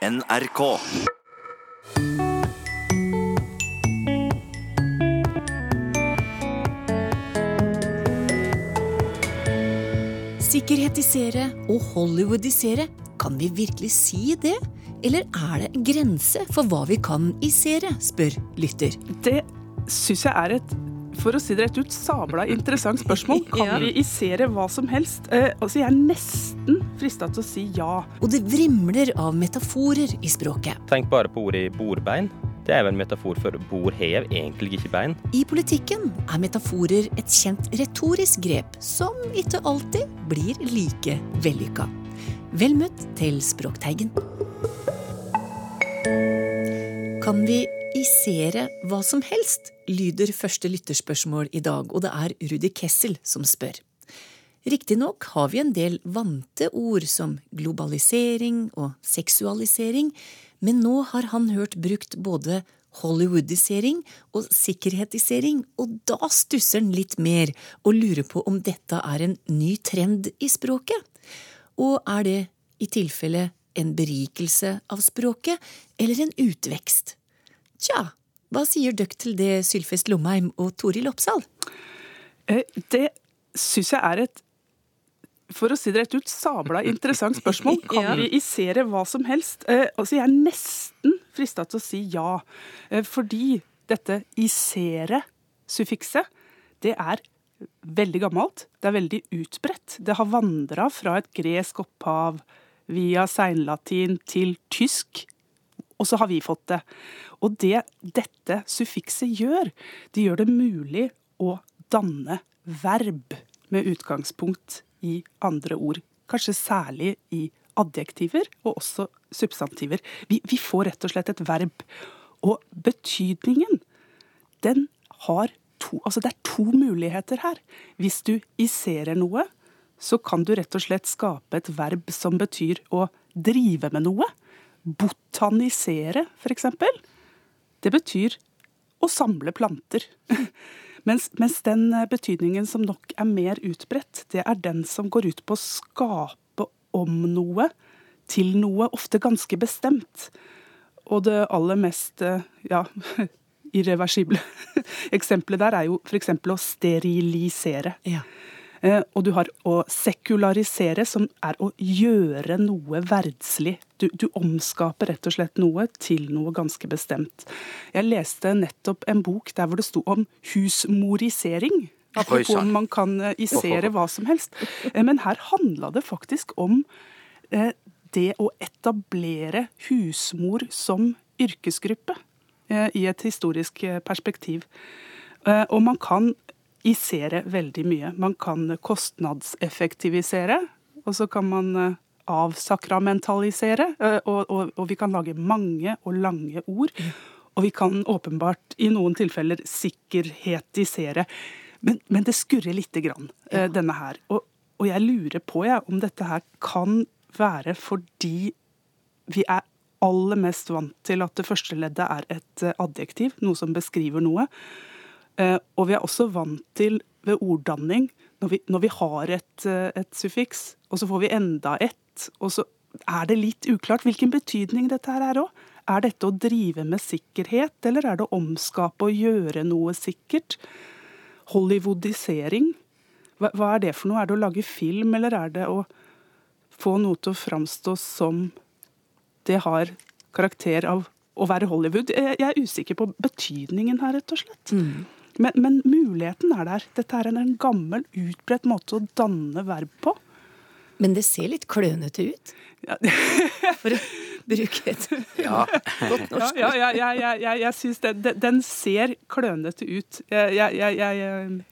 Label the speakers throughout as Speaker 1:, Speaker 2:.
Speaker 1: NRK.
Speaker 2: Sikkerhetisere og hollywoodisere, kan vi virkelig si det? Eller er det en grense for hva vi kan isere, spør lytter.
Speaker 3: Det syns jeg er et for å si det rett ut, sabla interessant spørsmål. Kan
Speaker 2: Ja.
Speaker 3: vi isere hva som helst? Eh, altså, jeg er nesten frista til å si ja.
Speaker 2: Og det vrimler av metaforer i språket.
Speaker 4: Tenk bare på ordet bordbein. Det er jo en metafor for bordhev, egentlig ikke bein.
Speaker 2: I politikken er metaforer et kjent retorisk grep som ikke alltid blir like vellykka. Vel møtt til Språkteigen. Kan vi isere hva som helst? lyder første lytterspørsmål i dag, og det er Rudi Kessel som spør. Riktignok har vi en del vante ord som globalisering og seksualisering, men nå har han hørt brukt både hollywoodisering og sikkerhetisering, og da stusser han litt mer og lurer på om dette er en ny trend i språket. Og er det i tilfelle en berikelse av språket, eller en utvekst? Tja, hva sier dere til det, Sylfest Lomheim og Toril Oppsal?
Speaker 3: Eh, Det syns jeg er et for å si det rett ut, sabla interessant spørsmål. Kan
Speaker 2: Ja.
Speaker 3: vi isere hva som helst? Eh, altså, jeg er nesten frista til å si ja. Eh, fordi dette isere-suffikset, det er veldig gammelt. Det er veldig utbredt. Det har vandra fra et gresk opphav via seinlatin til tysk, og så har vi fått det. Og det dette suffikset gjør, det gjør det mulig å danne verb med utgangspunkt i andre ord. Kanskje særlig i adjektiver og også substantiver. Vi, vi får rett og slett et verb. Og betydningen, den har to Altså det er to muligheter her. Hvis du iserer noe, så kan du rett og slett skape et verb som betyr å drive med noe. Botanisere, eksempel. Det betyr å samle planter. Mens, mens den eh, betydningen som nok er mer utbredt, det er den som går ut på å skape om noe til noe, ofte ganske bestemt. Og det aller mest eh, ja, irreversible eksempelet der er jo f.eks. å sterilisere.
Speaker 2: Ja.
Speaker 3: Eh, Og du har å sekularisere, som er å gjøre noe verdslig. Du, du omskaper rett og slett noe til noe ganske bestemt. Jeg leste nettopp en bok der hvor det sto om husmorisering. Apropos om man kan eh, isere hva som helst. Eh, Men her handla det faktisk om det å etablere husmor som yrkesgruppe i et historisk perspektiv. Og man kan isere veldig mye. Man kan kostnadseffektivisere, og så kan man eh, avsakramentalisere. eh, Og, og, og vi kan lage mange og lange ord. Og vi kan åpenbart i noen tilfeller sikkerhetisere. Men, men det skurrer lite grann, ja. denne her. Og, og jeg lurer på jeg, om dette her kan være fordi vi er aller mest vant til at det første leddet er et eh, adjektiv, noe som beskriver noe. Eh, Og vi er også vant til ved orddanning, når vi, når vi har et, eh, et suffiks, og så får vi enda ett, og så er det litt uklart hvilken betydning dette her er òg. Er dette å drive med sikkerhet, eller er det å omskape og gjøre noe sikkert? Hollywoodisering, hva, hva er det for noe? Er det å lage film, eller er det å få noe til å framstå som det har karakter av å være Hollywood? Jeg jeg er usikker på betydningen her, rett og slett. Men, men muligheten er der. Dette er en, en gammel, utbredt måte å danne verb på.
Speaker 2: Men det ser litt klønete ut,
Speaker 3: Ja,
Speaker 2: for å bruke et
Speaker 5: Ja.
Speaker 2: godt
Speaker 3: ja,
Speaker 2: norsk.
Speaker 3: ja, ja, ja, ja, ja jeg syns den, den, den ser klønete ut. Jeg, jeg, jeg, jeg,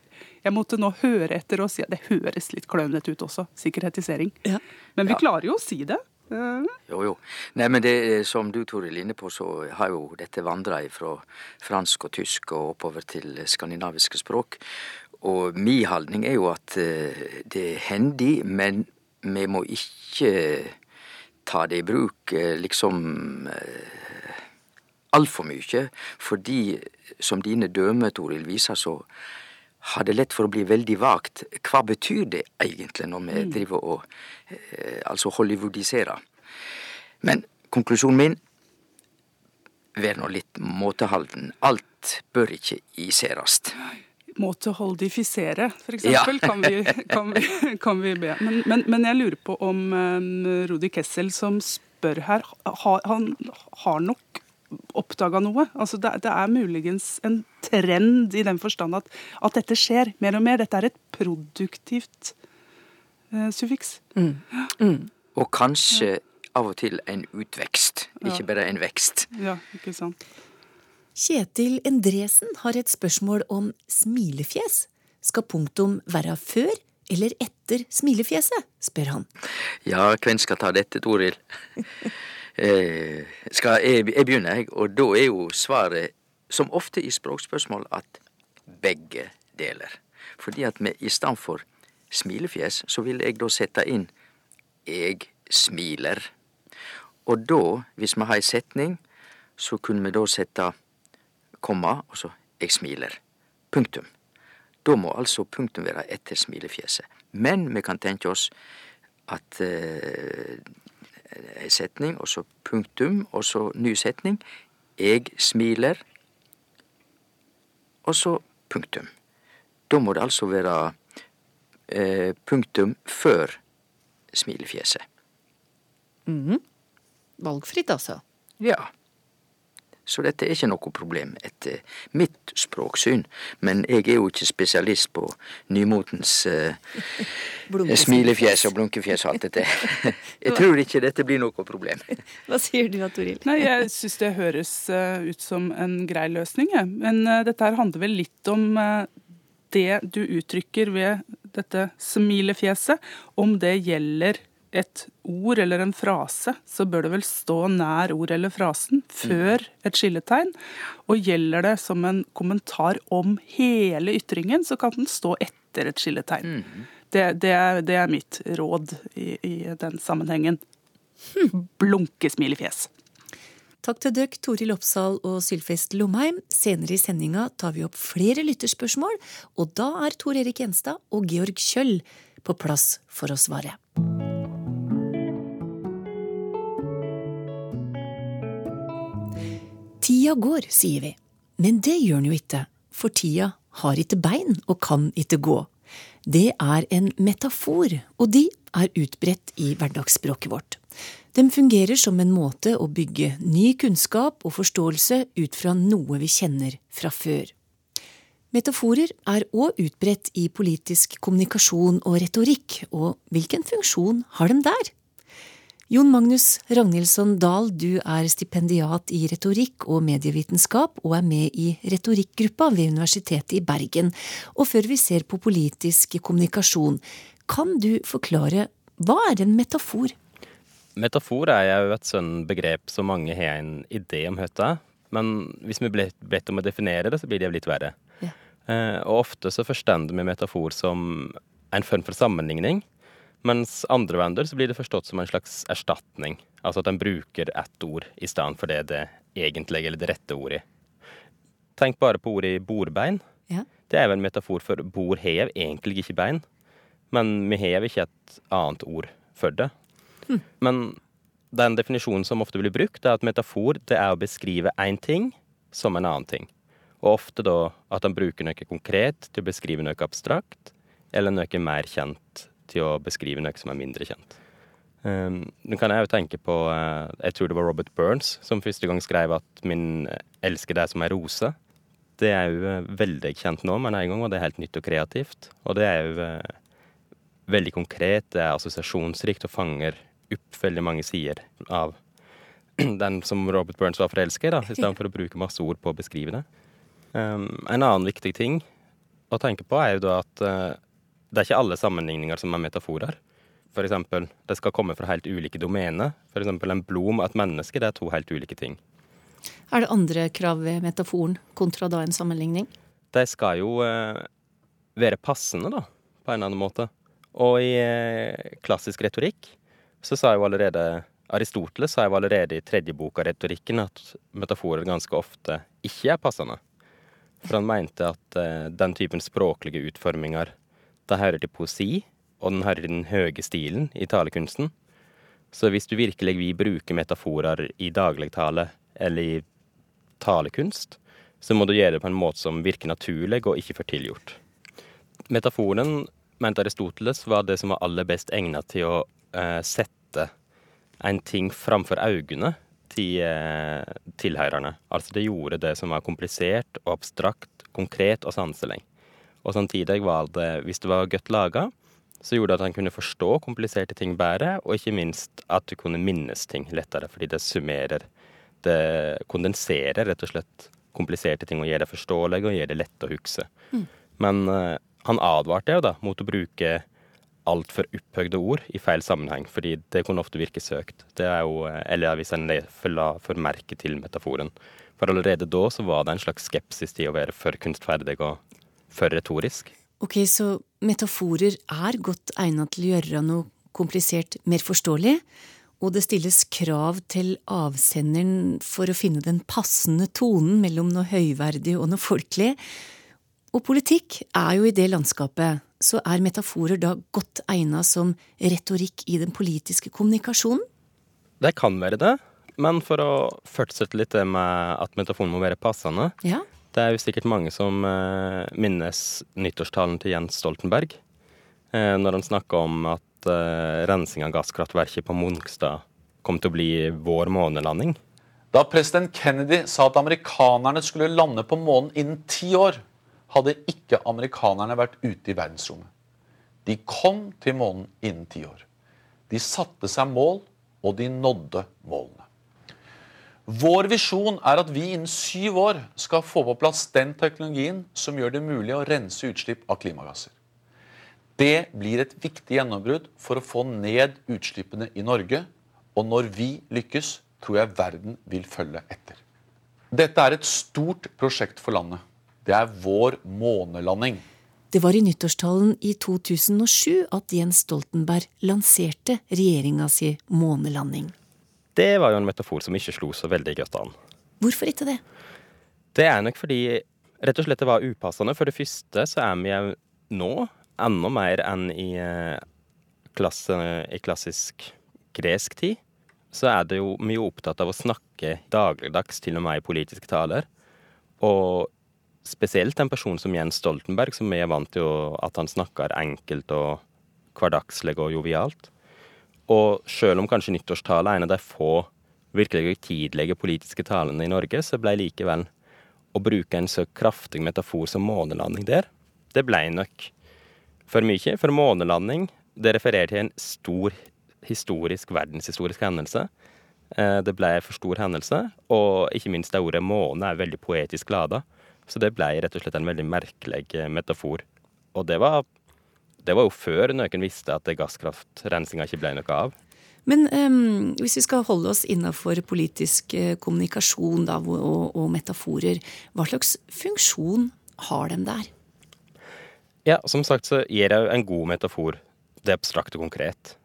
Speaker 3: jeg måtte nå høre etter og si at det høres litt klønete ut også. Sikkerhetisering.
Speaker 2: Ja.
Speaker 3: Men vi
Speaker 5: Ja.
Speaker 3: klarer jo å si det. Eh,
Speaker 5: Jo, jo. Nei, men det er som du, Toril, inne på, så har jo dette vandra fra fransk og tysk og oppover til skandinaviske språk. Og mi holdning er jo at eh, det er hendig, men vi må ikke ta det i bruk eh, liksom eh, altfor mye. Fordi, som dine dømme, Toril, viser, så har det lett for å bli veldig vagt. Hva betyr det egentlig når vi driver og eh, altså hollywoodiserer? Men konklusjonen min vær nå litt måtehalden. Alt bør ikke iserast.
Speaker 3: Måteholdifisere, for eksempel, ja. kan, vi, kan, vi, kan, vi, be. Men, men, men, jeg lurer på om um, Rudi Kessel som spør her, ha, han har nok oppdaga noe. Altså det, det, er muligens en trend i den forstand at, at, dette skjer mer og mer. Dette er et produktivt eh, suffiks. Mm.
Speaker 5: Mm. Og kanskje av og til en utvekst, ikke bare en vekst.
Speaker 3: Ja, ikke sant.
Speaker 2: Kjetil Endresen har et spørsmål om smilefjes. Skal punktum være før eller etter smilefjeset, spør han.
Speaker 5: Ja, hvem skal ta dette, Toril? eh, skal jeg, jeg begynne, jeg. Og da er jo svaret, som ofte i språkspørsmål, at begge deler. Fordi at vi i stedet for smilefjes, så vil jeg da sette inn jeg smiler. Og da, hvis vi har ei setning, så kunne vi da sette komma, og så jeg smiler. Punktum. Da må altså punktum være etter smilefjeset. Men vi kan tenke oss at eh, ei setning, og så punktum, og så ny setning. Jeg smiler, og så punktum. Da må det altså være eh, punktum før smilefjeset.
Speaker 2: Mm. Valgfritt, altså?
Speaker 5: Ja. Så dette er ikke noe problem etter mitt språksyn. Men jeg er jo ikke spesialist på nymotens uh, smilefjes og blunkefjes og alt dette. Jeg tror ikke dette blir noe problem.
Speaker 2: Hva sier du, Toril?
Speaker 3: Nei, Jeg syns det høres uh, ut som en grei løsning, jeg. Men uh, dette her handler vel litt om det du uttrykker ved dette smilefjeset, om det gjelder et ord eller en frase, så bør det vel stå nær ord eller frasen før et skilletegn. Og gjelder det som en kommentar om hele ytringen, så kan den stå etter et skilletegn. Det, det, er, det er, mitt råd i, i den sammenhengen. Blunke smilefjes.
Speaker 2: Takk til dere, Toril Oppsal og Sylfest Lomheim. Senere i sendinga tar vi opp flere lytterspørsmål, og da er Tor Erik Gjenstad og Georg Kjøll på plass for å svare. Tida går, sier vi. Men det gjør den jo ikke, for tida har ikke bein og kan ikke gå. Det er en metafor, og de er utbredt i hverdagsspråket vårt. De fungerer som en måte å bygge ny kunnskap og forståelse ut fra noe vi kjenner fra før. Metaforer er òg utbredt i politisk kommunikasjon og retorikk, og hvilken funksjon har de der? Jon Magnus Ragnhildsson Dahl, du er stipendiat i retorikk og medievitenskap og er med i retorikkgruppa ved Universitetet i Bergen. Og før vi ser på politisk kommunikasjon, kan du forklare hva er en metafor?
Speaker 4: Metafor er jo et sånn begrep som mange har en idé om høtta. Men hvis vi blir bedt om å definere det, så blir det litt verre. Ja. Eh, og ofte så forstår vi metafor som en form for sammenligning. Mens andre vender så blir det forstått som en slags erstatning. Altså at en bruker ett ord i stedet for det det egentlige eller det rette ordet. Tenk bare på ordet bordbein. Ja. Det er vel en metafor for bord hev egentlig ikke bein. Men vi har ikke et annet ord for det. Hm. Men den definisjonen som ofte blir brukt, er at metafor det er å beskrive én ting som en annen ting. Og ofte da at en bruker noe konkret til å beskrive noe abstrakt, eller noe mer kjent til å beskrive noe som er mindre kjent. Um, nå kan jeg jo tenke på uh, Jeg tror det var Robert Burns som første gang skrev at 'min elsker deg som ei rose'. Det er jo uh, veldig kjent nå, men en gang var det helt nytt og kreativt. Og det er jo uh, veldig konkret, det er assosiasjonsrikt og fanger opp veldig mange sider av den som Robert Burns var forelska i, da, i stedet for å bruke masse ord på å beskrive det. Um, en annen viktig ting å tenke på er jo da at det er ikke alle sammenligninger som er metaforer. For eksempel, det skal komme fra helt ulike domener. Eksempel en blom og et menneske, det er to helt ulike ting.
Speaker 2: Er det andre krav ved metaforen kontra da en sammenligning?
Speaker 4: De skal jo eh, være passende, da, på en eller annen måte. Og i eh, klassisk retorikk så sa jo allerede Aristoteles sa jo allerede i tredje bok av retorikken at metaforer ganske ofte ikke er passende. For han mente at eh, den typen språklige utforminger det hører til poesi, og den hører til den høye stilen i talekunsten. Så hvis du virkelig vil bruke metaforer i dagligtale eller i talekunst, så må du gjøre det på en måte som virker naturlig og ikke for tilgjort. Metaforen, mente Aristoteles, var det som var aller best egnet til å eh, sette en ting framfor øynene til eh, tilhørerne. Altså det gjorde det som var komplisert og abstrakt, konkret og sanselig. Og samtidig var det, hvis det var godt laga, så gjorde det at han kunne forstå kompliserte ting bedre, og ikke minst at du kunne minnes ting lettere, fordi det summerer. Det kondenserer rett og slett kompliserte ting og gjør det forståelig og gjør det lett å huske. Mm. Men uh, han advarte jo da mot å bruke altfor opphøyde ord i feil sammenheng, fordi det kunne ofte virke søkt. Det er jo, eh, eller hvis en la for merke til metaforen. For allerede da så var det en slags skepsis til å være for kunstferdig og for retorisk.
Speaker 2: Ok, så metaforer er godt egnet til å gjøre noe komplisert mer forståelig, og det stilles krav til avsenderen for å finne den passende tonen mellom noe høyverdig og noe folkelig. Og politikk er jo i det landskapet, så er metaforer da godt egnet som retorikk i den politiske kommunikasjonen?
Speaker 4: Det kan være det, men for å fortsette litt det med at metaforen må være passende,
Speaker 2: ja.
Speaker 4: Det er jo sikkert mange som eh, minnes nyttårstalen til Jens Stoltenberg, eh, når han snakka om at eh, rensing av gasskraftverket på Munkstad kom til å bli vår månelanding.
Speaker 1: Da president Kennedy sa at amerikanerne skulle lande på månen innen ti år, hadde ikke amerikanerne vært ute i verdensrommet. De kom til månen innen ti år. De satte seg mål, og de nådde målene. Vår visjon er at vi innen syv år skal få på plass den teknologien som gjør det mulig å rense utslipp av klimagasser. Det blir et viktig gjennombrudd for å få ned utslippene i Norge. Og når vi lykkes, tror jeg verden vil følge etter. Dette er et stort prosjekt for landet. Det er vår månelanding.
Speaker 2: Det var i nyttårstalen i 2007 at Jens Stoltenberg lanserte regjeringa si månelanding
Speaker 4: det var jo en metafor som ikke slo så veldig godt an.
Speaker 2: Hvorfor ikke det?
Speaker 4: Det er nok fordi rett og slett det var upassende. For det første så er vi jo nå enda mer enn i, eh, klasse, i klassisk gresk tid. Så er det jo mye opptatt av å snakke dagligdags, til og med i politiske taler. Og spesielt en person som Jens Stoltenberg, som vi er vant til at han snakker enkelt og hverdagslig og jovialt. Og selv om kanskje nyttårstalen er en av de få virkelig høytidelige politiske talene i Norge, så ble likevel å bruke en så kraftig metafor som månelanding der, det ble nok for mye. For månelanding det refererer til en stor historisk, verdenshistorisk hendelse. Eh, det ble for stor hendelse, og ikke minst det ordet måne er veldig poetisk lada. Så det ble rett og slett en veldig merkelig eh, metafor. Og det var det var jo før noen visste at gasskraftrensinga ikke ble noe av.
Speaker 2: Men um, hvis vi skal holde oss innafor politisk uh, kommunikasjon da, og, og, metaforer, hva slags funksjon har de der?
Speaker 4: Ja, som sagt så gir det en god metafor det abstrakte konkret.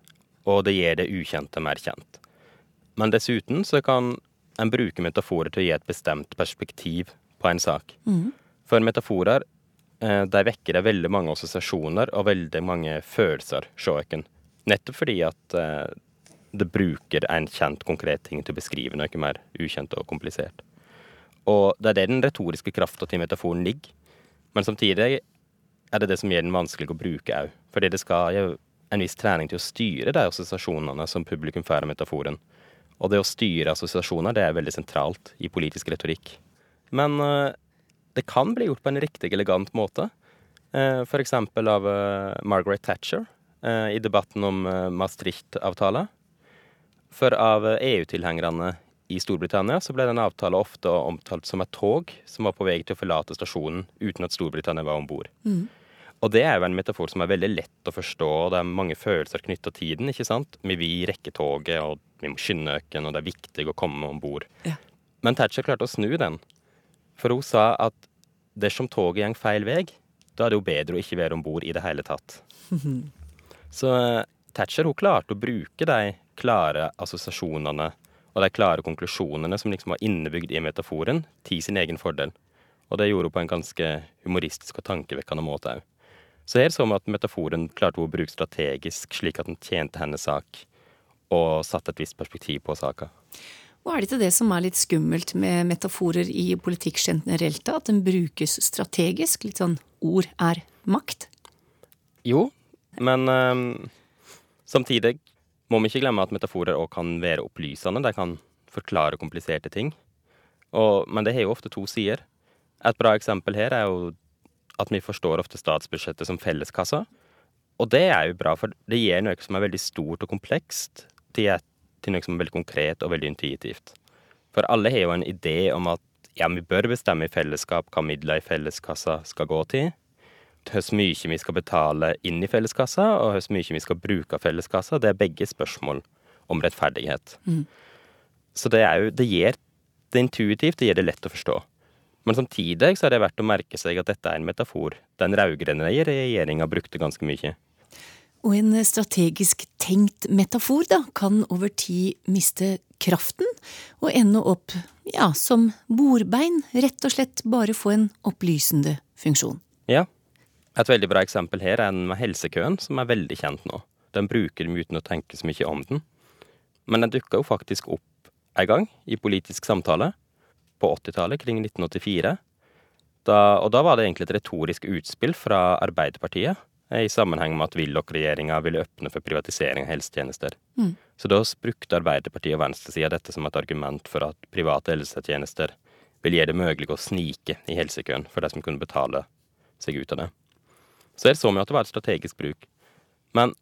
Speaker 4: Og det gir det ukjente mer kjent. Men dessuten så kan en bruke metaforer til å gi et bestemt perspektiv på en sak. Mm. For metaforer Eh, der vekker det veldig mange assosiasjoner og veldig mange følelser hos oss. Nettopp fordi at eh, det bruker en kjent, konkret ting til å beskrive noe mer ukjent og komplisert. Og det er der den retoriske krafta til metaforen ligger. Men samtidig er det det som gjør den vanskelig å bruke òg. Fordi det skal jo en viss trening til å styre de assosiasjonene som publikum får av metaforen. Og det å styre assosiasjoner det er veldig sentralt i politisk retorikk. Men eh, det kan bli gjort på en riktig elegant måte. Eh, F.eks. av eh, Margaret Thatcher eh, i debatten om Maastricht-avtalen. For av EU-tilhengerne i Storbritannia så ble den avtalen ofte omtalt som et tog som var på vei til å forlate stasjonen uten at Storbritannia var om bord. Mm. Og det er jo en metafor som er veldig lett å forstå, og det er mange følelser knytta til den. ikke sant? Vi vil rekke toget, og vi må skynde oss, og det er viktig å komme om bord. Ja. Men Thatcher klarte å snu den for hun sa at dersom toget går feil vei, da er det jo bedre å ikke være om bord i det hele tatt. Så eh, Thatcher hun klarte å bruke de klare assosiasjonene og de klare konklusjonene som liksom var innebygd i metaforen, til sin egen fordel. Og det gjorde hun på en ganske humoristisk og tankevekkende måte òg. Så her så vi at metaforen klarte hun å bruke strategisk, slik at den tjente hennes sak. og satt et visst perspektiv på saka.
Speaker 2: Og er det ikke det som er litt skummelt med metaforer i politikk generelt, at den brukes strategisk? Litt sånn ord er makt?
Speaker 4: Jo, men um, samtidig må vi ikke glemme at metaforer òg kan være opplysende. De kan forklare kompliserte ting. Og, men det har jo ofte to sider. Et bra eksempel her er jo at vi forstår ofte statsbudsjettet som felleskassa. Og det er jo bra, for det gir noe som er veldig stort og komplekst, til et til noe som er veldig konkret og veldig intuitivt. For alle har jo en idé om at ja, vi bør bestemme i fellesskap hva midler i felleskassa skal gå til. Hvor mye vi skal betale inn i felleskassa, og hvor mye vi skal bruke av felleskassa. Det er begge spørsmål om rettferdighet. Mm. Så det er jo Det gir det intuitivt, det gjør det lett å forstå. Men samtidig så er det verdt å merke seg at dette er en metafor den rød-grønne regjeringa brukte ganske mye.
Speaker 2: Og en strategisk tenkt metafor da, kan over tid miste kraften og ende opp ja, som bordbein, rett og slett bare få en opplysende funksjon.
Speaker 4: Ja. Et veldig bra eksempel her er den med helsekøen, som er veldig kjent nå. Den bruker vi uten å tenke så mye om den. Men den dukka jo faktisk opp en gang i politisk samtale, på 80-tallet, kring 1984. Da, og da var det egentlig et retorisk utspill fra Arbeiderpartiet i sammenheng med at Willoch-regjeringa ville åpne for privatisering av helsetjenester. Mm. Så da brukte Arbeiderpartiet og venstresida dette som et argument for at private helsetjenester vil gjøre det mulig å snike i helsekøen for de som kunne betale seg ut av det. Så her så vi at det var et strategisk bruk. Men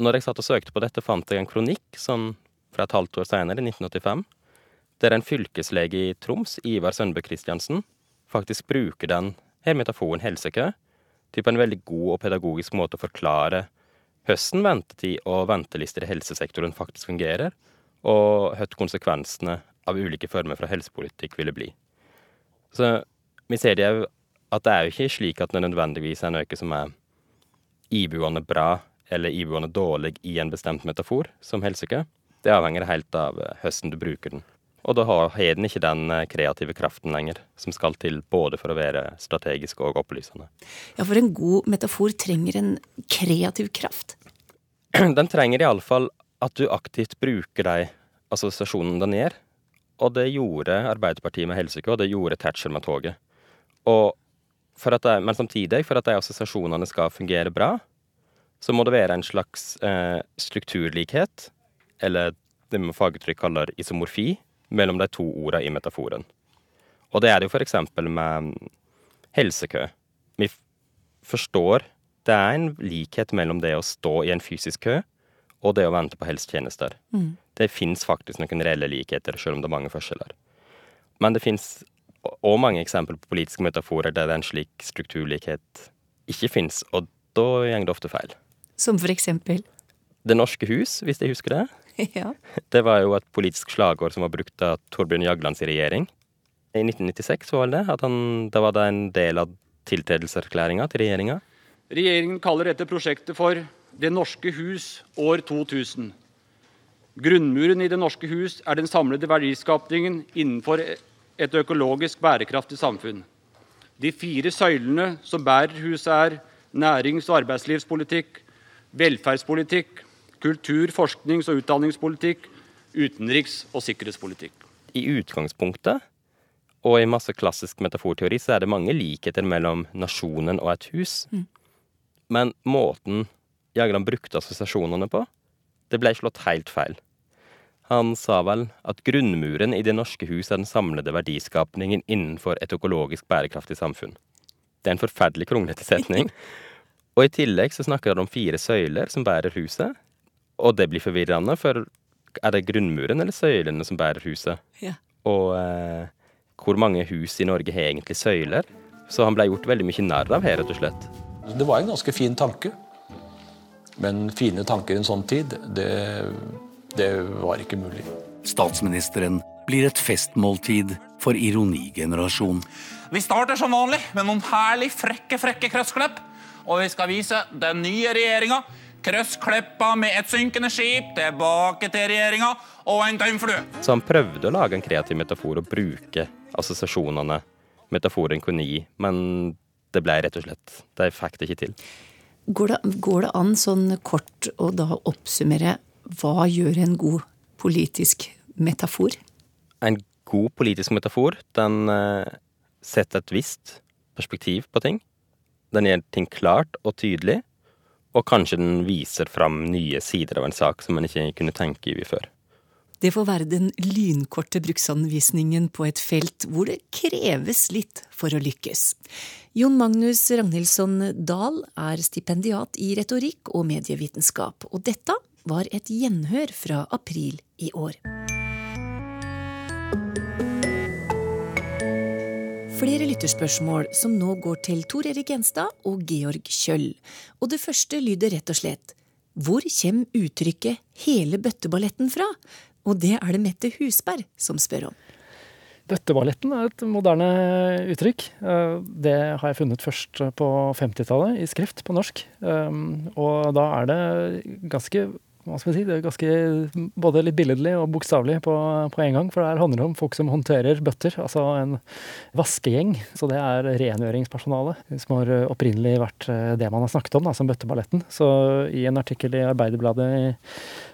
Speaker 4: når jeg satt og søkte på dette, fant jeg en kronikk sånn fra et halvt år senere, i 1985, der en fylkeslege i Troms, Ivar Sønbø Christiansen, faktisk bruker den her metaforen helsekø til på en veldig god og pedagogisk måte å forklare hvordan ventetid og ventelister i helsesektoren faktisk fungerer, og hva konsekvensene av ulike former for helsepolitikk ville bli. Så vi ser det jo at det er jo ikke slik at det nødvendigvis er noe som er iboende bra eller iboende dårlig i en bestemt metafor, som helsekø. Det avhenger helt av hvordan du bruker den. Og da har den ikke den eh, kreative kraften lenger, som skal til både for å være strategisk og opplysende.
Speaker 2: Ja, for en god metafor trenger en kreativ kraft?
Speaker 4: Den trenger iallfall at du aktivt bruker de assosiasjonene den gjør. Og det gjorde Arbeiderpartiet med helsike, og det gjorde Thatcher med toget. Og de, men samtidig, for at de assosiasjonene skal fungere bra, så må det være en slags eh, strukturlikhet, eller det med faguttrykk kaller isomorfi, mellom de to ordene i metaforen. Og det er det jo eksempel med helsekø. Vi forstår det er en likhet mellom det å stå i en fysisk kø og det å vente på helsetjenester. Mm. Det fins faktisk noen reelle likheter, selv om det er mange forskjeller. Men det fins òg mange eksempler på politiske metaforer der en slik strukturlikhet ikke fins, og da går det ofte feil.
Speaker 2: Som for eksempel?
Speaker 4: Det norske hus, hvis jeg husker det. Ja. Det var jo et politisk slagord som var brukt av Torbjørn Jaglands regjering. I 1996 var det at han, da var det en del av tiltredelseserklæringa til regjeringa.
Speaker 6: Regjeringen kaller dette prosjektet for Det norske hus år 2000. Grunnmuren i Det norske hus er den samlede verdiskapningen innenfor et økologisk bærekraftig samfunn. De fire søylene som bærer huset, er nærings- og arbeidslivspolitikk, velferdspolitikk, kultur-, forsknings- og utdanningspolitikk, utenriks- og sikkerhetspolitikk.
Speaker 4: I utgangspunktet, og i masse klassisk metaforteori, så er det mange likheter mellom nasjonen og et hus. Mm. Men måten Jagland brukte assosiasjonene på, det ble slått helt feil. Han sa vel at grunnmuren i det norske hus er den samlede verdiskapningen innenfor et økologisk bærekraftig samfunn. Det er en forferdelig kronglete setning. Og i tillegg så snakker han om fire søyler som bærer huset, og det blir forvirrende, for er det grunnmuren eller søylene som bærer huset? Ja. Og eh, hvor mange hus i Norge har egentlig søyler? Så han ble gjort veldig mye narr av her, rett og slett.
Speaker 7: Det var en ganske fin tanke. Men fine tanker i en sånn tid, det, det var ikke mulig.
Speaker 8: Statsministeren blir et festmåltid for ironigenerasjon.
Speaker 9: Vi starter som vanlig med noen herlig frekke, frekke krøssklepp. Og vi skal vise den nye regjeringa Krøsskleppa med et synkende skip tilbake til regjeringa og en tømmerflue.
Speaker 4: Så han prøvde å lage en kreativ metafor og bruke assosiasjonene metaforen kunne gi, men det ble rett og slett De fikk det ikke til.
Speaker 2: Går det, går det an sånn kort å da oppsummere hva gjør en god politisk metafor?
Speaker 4: En god politisk metafor, den eh, setter et visst perspektiv på ting. Den gjør ting klart og tydelig, og kanskje den viser fram nye sider av en sak som man ikke kunne tenke i før.
Speaker 2: Det får være den lynkorte bruksanvisningen på et felt hvor det kreves litt for å lykkes. Jon Magnus Ragnhildsson Dahl er stipendiat i retorikk og medievitenskap, og dette var et gjenhør fra april i år. Flere lytterspørsmål som nå går til Tor Erik Gjenstad og Georg Kjøll. Og det første lyder rett og slett Hvor kommer uttrykket 'hele bøtteballetten' fra? Og det er det Mette Husberg som spør om.
Speaker 10: Bøtteballetten er et moderne uttrykk. Eh, det har jeg funnet først på 50-tallet i skrift på norsk. Eh, og da er det ganske hva skal si, det er ganske både litt billedlig og bokstavelig på, på, en gang. For det handler om folk som håndterer bøtter, altså en vaskegjeng. Så det er rengjøringspersonale, som har opprinnelig vært eh, det man har snakket om da, som bøtteballetten. Så i en artikkel i Arbeiderbladet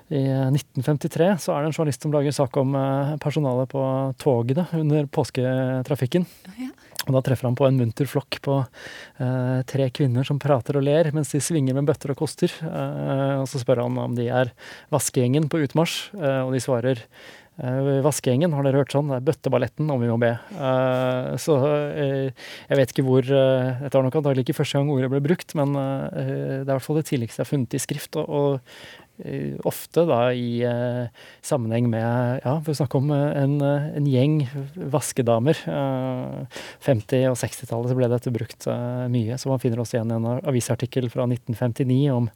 Speaker 10: i, i 1953 så er det en journalist som lager sak om eh, personalet på togene under påsketrafikken. Ja. Og da treffer han på en munter flokk på eh, tre kvinner som prater og ler mens de svinger med bøtter og koster. Eh, og så spør han om de er vaskegjengen på utmarsj, eh, og de svarer eh, Vaskegjengen, har dere hørt sånn? Det er bøtteballetten, om vi må be. Eh, så eh, jeg vet ikke hvor Dette var nok antakelig ikke første gang ordet ble brukt, men det er i hvert fall det tidligste jeg har funnet i skrift. Og, Eh, ofte da i eh, sammenheng med Ja, for å snakke om eh, en, eh, en gjeng vaskedamer. Eh, 50- og 60-tallet så ble dette brukt eh, mye. Så man finner også igjen en avisartikkel fra 1959 om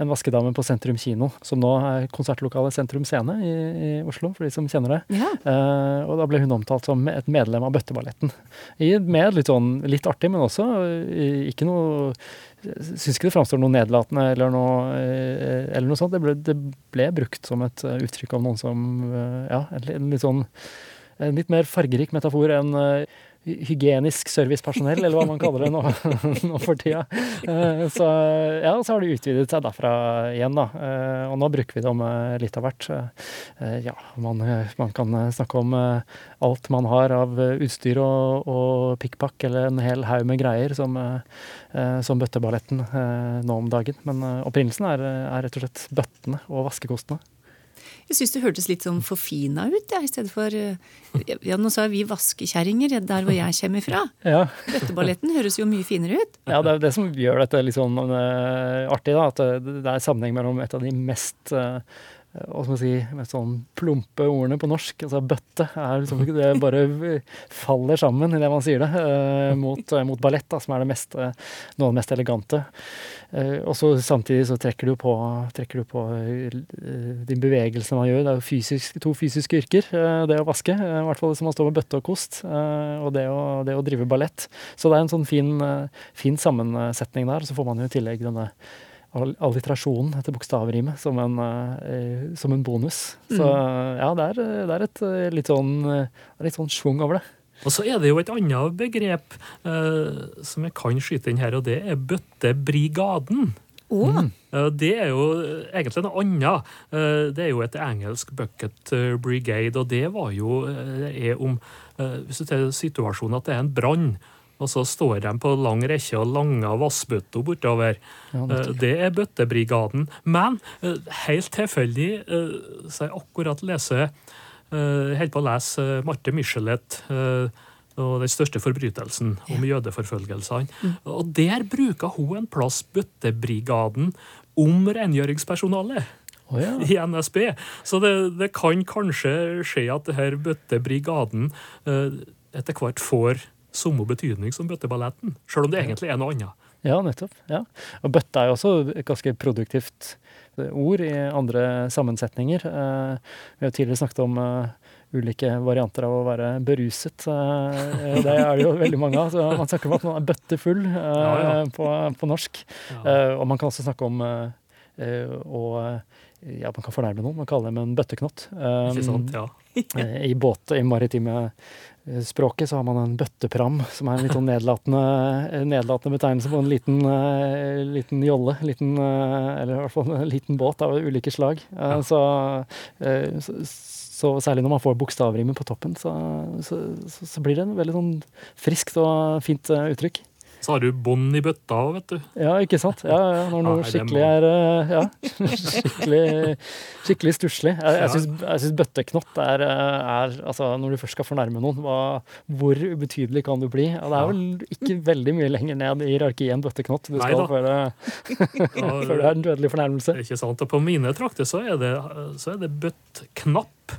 Speaker 10: en vaskedame på Sentrum kino, som nå er konsertlokalet Sentrum Scene i, i, Oslo, for de som kjenner det. Ja. og da ble hun omtalt som et medlem av Bøtteballetten. Med litt sånn litt artig, men også ikke noe syns ikke det framstår noe nedlatende eller noe, eh, eller noe sånt. Det ble, det ble, brukt som et eh, uttrykk av noen som eh, Ja, en litt sånn en litt mer fargerik metafor enn hygienisk servicepersonell, eller hva man kaller det nå, nå for tida. Eh, så, ja, så har det utvidet seg derfra igjen, da. Eh, og nå bruker vi det om eh, litt av hvert. Ja, man, man kan snakke om alt man har av utstyr og, og pikkpakk, eller en hel haug med greier, som, som bøtteballetten nå om dagen. Men opprinnelsen er, er rett og slett bøttene og vaskekostene.
Speaker 2: Jeg syns det hørtes litt sånn forfina ut, ja, i stedet for eh, Ja, nå sa vi vaskekjerringer der hvor jeg kommer fra. Ja. Bøtteballetten høres jo mye finere ut.
Speaker 10: Ja, det er det som gjør dette litt sånn uh, artig, da. At det, er sammenheng mellom et av de mest uh, hva skal man si, med sånn plumpe ordene på norsk. Altså bøtte er liksom, det bare faller sammen i det man sier det, eh, mot, eh, mot ballett, da, som er det mest, noe av det mest elegante. Eh, og så samtidig så trekker du på, trekker du på eh, de bevegelsene man gjør. Det er jo fysisk, to fysiske yrker, eh, det å vaske. I hvert fall hvis man står med bøtte og kost, eh, og det å, det å drive ballett. Så det er en sånn fin, fin sammensetning der. Så får man jo i tillegg denne alliterasjonen etter bokstavrimet som, uh, som, en bonus. Så mm. ja, det er, det er et uh, litt sånn, uh, litt sånn schwung over det.
Speaker 11: Og så er det jo et annet begrep som jeg kan skyte inn her, og det er bøttebrigaden.
Speaker 2: Oh. Mm.
Speaker 11: Det er jo egentlig noe annet. Det er jo et engelsk bucket brigade, og det var jo er om Hvis du tar situasjonen at det er en brann, og så står de på lang rekke og langer vassbøtter bortover. Ja, det er Bøttebrigaden. Men eh, helt tilfeldig eh, så jeg akkurat leser eh, holder på å lese Marte Michelet og den største forbrytelsen om jødeforfølgelsene. Mm. Og der bruker hun en plass Bøttebrigaden om rengjøringspersonalet. Oh, ja. i NSB. Så det, det, kan kanskje skje at det her Bøttebrigaden etter hvert får samme betydning som bøtteballetten, sjøl om det egentlig er noe annet.
Speaker 10: Ja, nettopp. Ja. Og bøtte er jo også et ganske produktivt ord i andre sammensetninger. Eh, vi har tidligere snakket om uh, ulike varianter av å være beruset. Uh, det er det jo veldig mange av. Så man snakker om at man er bøttefull ja, ja. På, på, norsk. Og man kan også snakke om å ja, man kan fornærme noen, man kaller dem en bøtteknott.
Speaker 11: Ikke sant, ja.
Speaker 10: eh, I båt, i maritime eh, språket så har man en bøttepram, som er en litt sånn nedlatende, eh, nedlatende betegnelse på en liten, eh, liten jolle. Liten, eh, eller i hvert fall en liten båt av ulike slag. Ja. så, eh, så, så særlig når man får bokstavrimer på toppen, så, så, blir det en veldig sånn friskt og fint eh, uttrykk.
Speaker 11: Så har du bånd i bøtta òg, vet du.
Speaker 10: Ja, ikke sant? Ja, ja, når noe skikkelig er eh, ja, skikkelig, skikkelig stusslig. Jeg, jeg syns- bøtteknott er, eh, er altså, Når du først skal fornærme noen, hva, hvor ubetydelig kan du bli? Ja, det er vel ikke veldig mye lenger ned i hierarkiet enn bøtteknott du skal før det, før det er en dødelig fornærmelse.
Speaker 11: Ikke sant? Og på mine trakter så er det, så er det bøttknapp.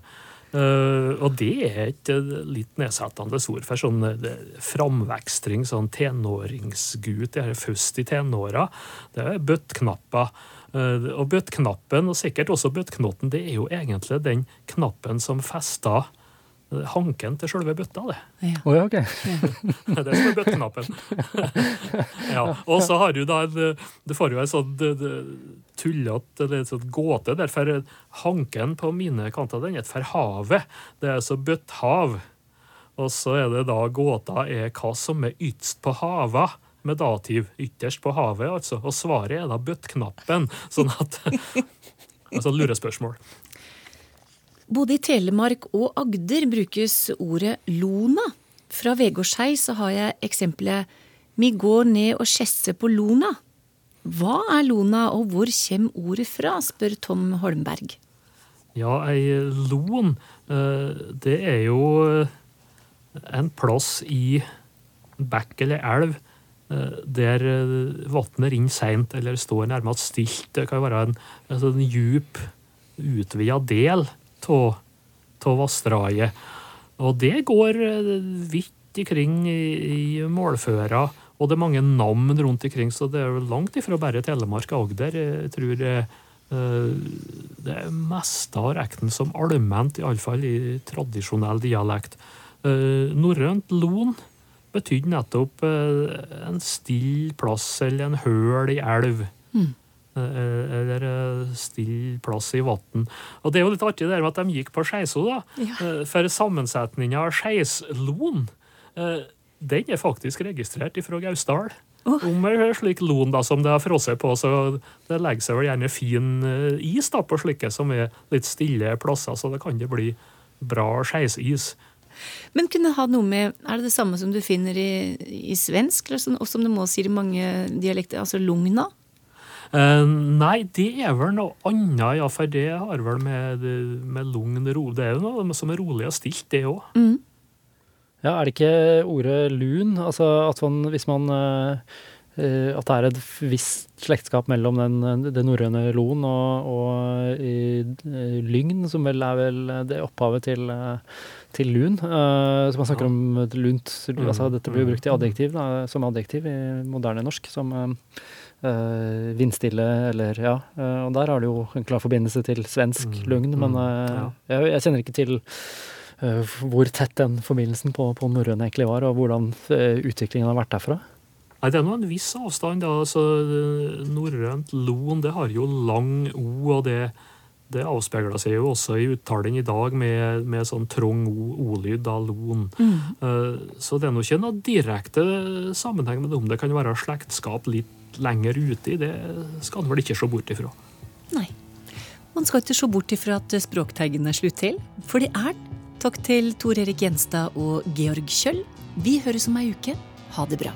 Speaker 11: Eh, og det er et litt nedsettende ord for sånn eh, framvekstring, sånn tenåringsgutt, det er først i tenåra. Det er bøttknapper. Uh, og bøttknappen, og sikkert også bøttknotten, det er jo egentlig den knappen som fester hanken til selve bøtta, det.
Speaker 10: Å ja, ok.
Speaker 11: Det er det som er bøtteknappen. ja. Og så har du da en, Du får jo en sånn tullete eller en sånn gåte. Derfor hanken på mine kanter den er for havet. Det er altså bøtthav. Og så er det da gåta er hva som er ytst på hava. Med dativ. Ytterst på havet, altså. Og svaret er da bøttknappen. Sånn at Altså lurespørsmål.
Speaker 2: Både i Telemark og Agder brukes ordet lona. Fra Vegårshei så har jeg eksempelet Mi går ned og skjesser på lona. Hva er lona, og hvor kommer ordet fra, spør Tom Holmberg.
Speaker 11: Ja, ei lon, eh, det er jo eh, en plass i bekk eller elv eh, der vannet renner seint eller står nærmest stilt. Det kan være en, sånn djup, utvida del av vassdraget. Og det går eh, vidt ikring i, i målføra, og det er mange navn rundt ikring, så det er langt ifra bare Telemark og Agder. Jeg tror det, det meste av rekten som allment, iallfall i tradisjonell dialekt. Eh, Norrønt lon betydde nettopp eh, en stille plass eller en høl i elv.
Speaker 2: Mm.
Speaker 11: Eh, Eller stille plass i vann. Og det er jo litt artig det med at de gikk på Skeiso, da.
Speaker 2: Ja.
Speaker 11: Eh, For sammensetninga av skeislon, eh, den er faktisk registrert ifra Gausdal. Om en slik lon da, som det har frosset på, så det legger seg vel gjerne fin eh, is da, på slike som er litt stille plasser, så det kan det bli bra skeisis.
Speaker 2: Men kunne det ha noe med Er det det samme som du finner i, i svensk, eller sånn, og som du må si i mange dialekter? Altså lugna?
Speaker 11: Eh, nei, det er vel noe annet, ja, for det har vel med, med lugn ro Det er jo noe som er rolig og stilt, det òg.
Speaker 10: Ja, er det ikke ordet lun? Altså at man, hvis man eh, eh, At det er et visst slektskap mellom den, det norrøne lon og, og i, lygn, som vel er vel det opphavet til, til lun. Uh, så man snakker om et lunt altså Dette blir jo brukt i adjektiv, da, som adjektiv i moderne norsk. Som eh, vindstille eller Ja. eh, og der har det jo en klar forbindelse til svensk lugn, men eh, jeg, jeg kjenner ikke til eh, hvor tett den forbindelsen på, på norrøn egentlig var, og hvordan eh, utviklingen har vært derfra.
Speaker 11: Nei, Det er nå en viss avstand. da, altså eh, Norrønt lon det har jo lang O, og det, det avspeiler seg jo også i uttalen i dag med, med sånn trong O, O-lyd av lon. Eh, Så det er nå ikke noe direkte sammenheng med. Om det kan være slektskap litt lenger ute i, det skal en vel ikke se bort ifra.
Speaker 2: Nei. Man skal ikke se bort ifra at Språkteigen er slutt til, for det er den. Takk til Tor Erik Gjenstad og Georg Kjøll. Vi høres om ei uke. Ha det bra.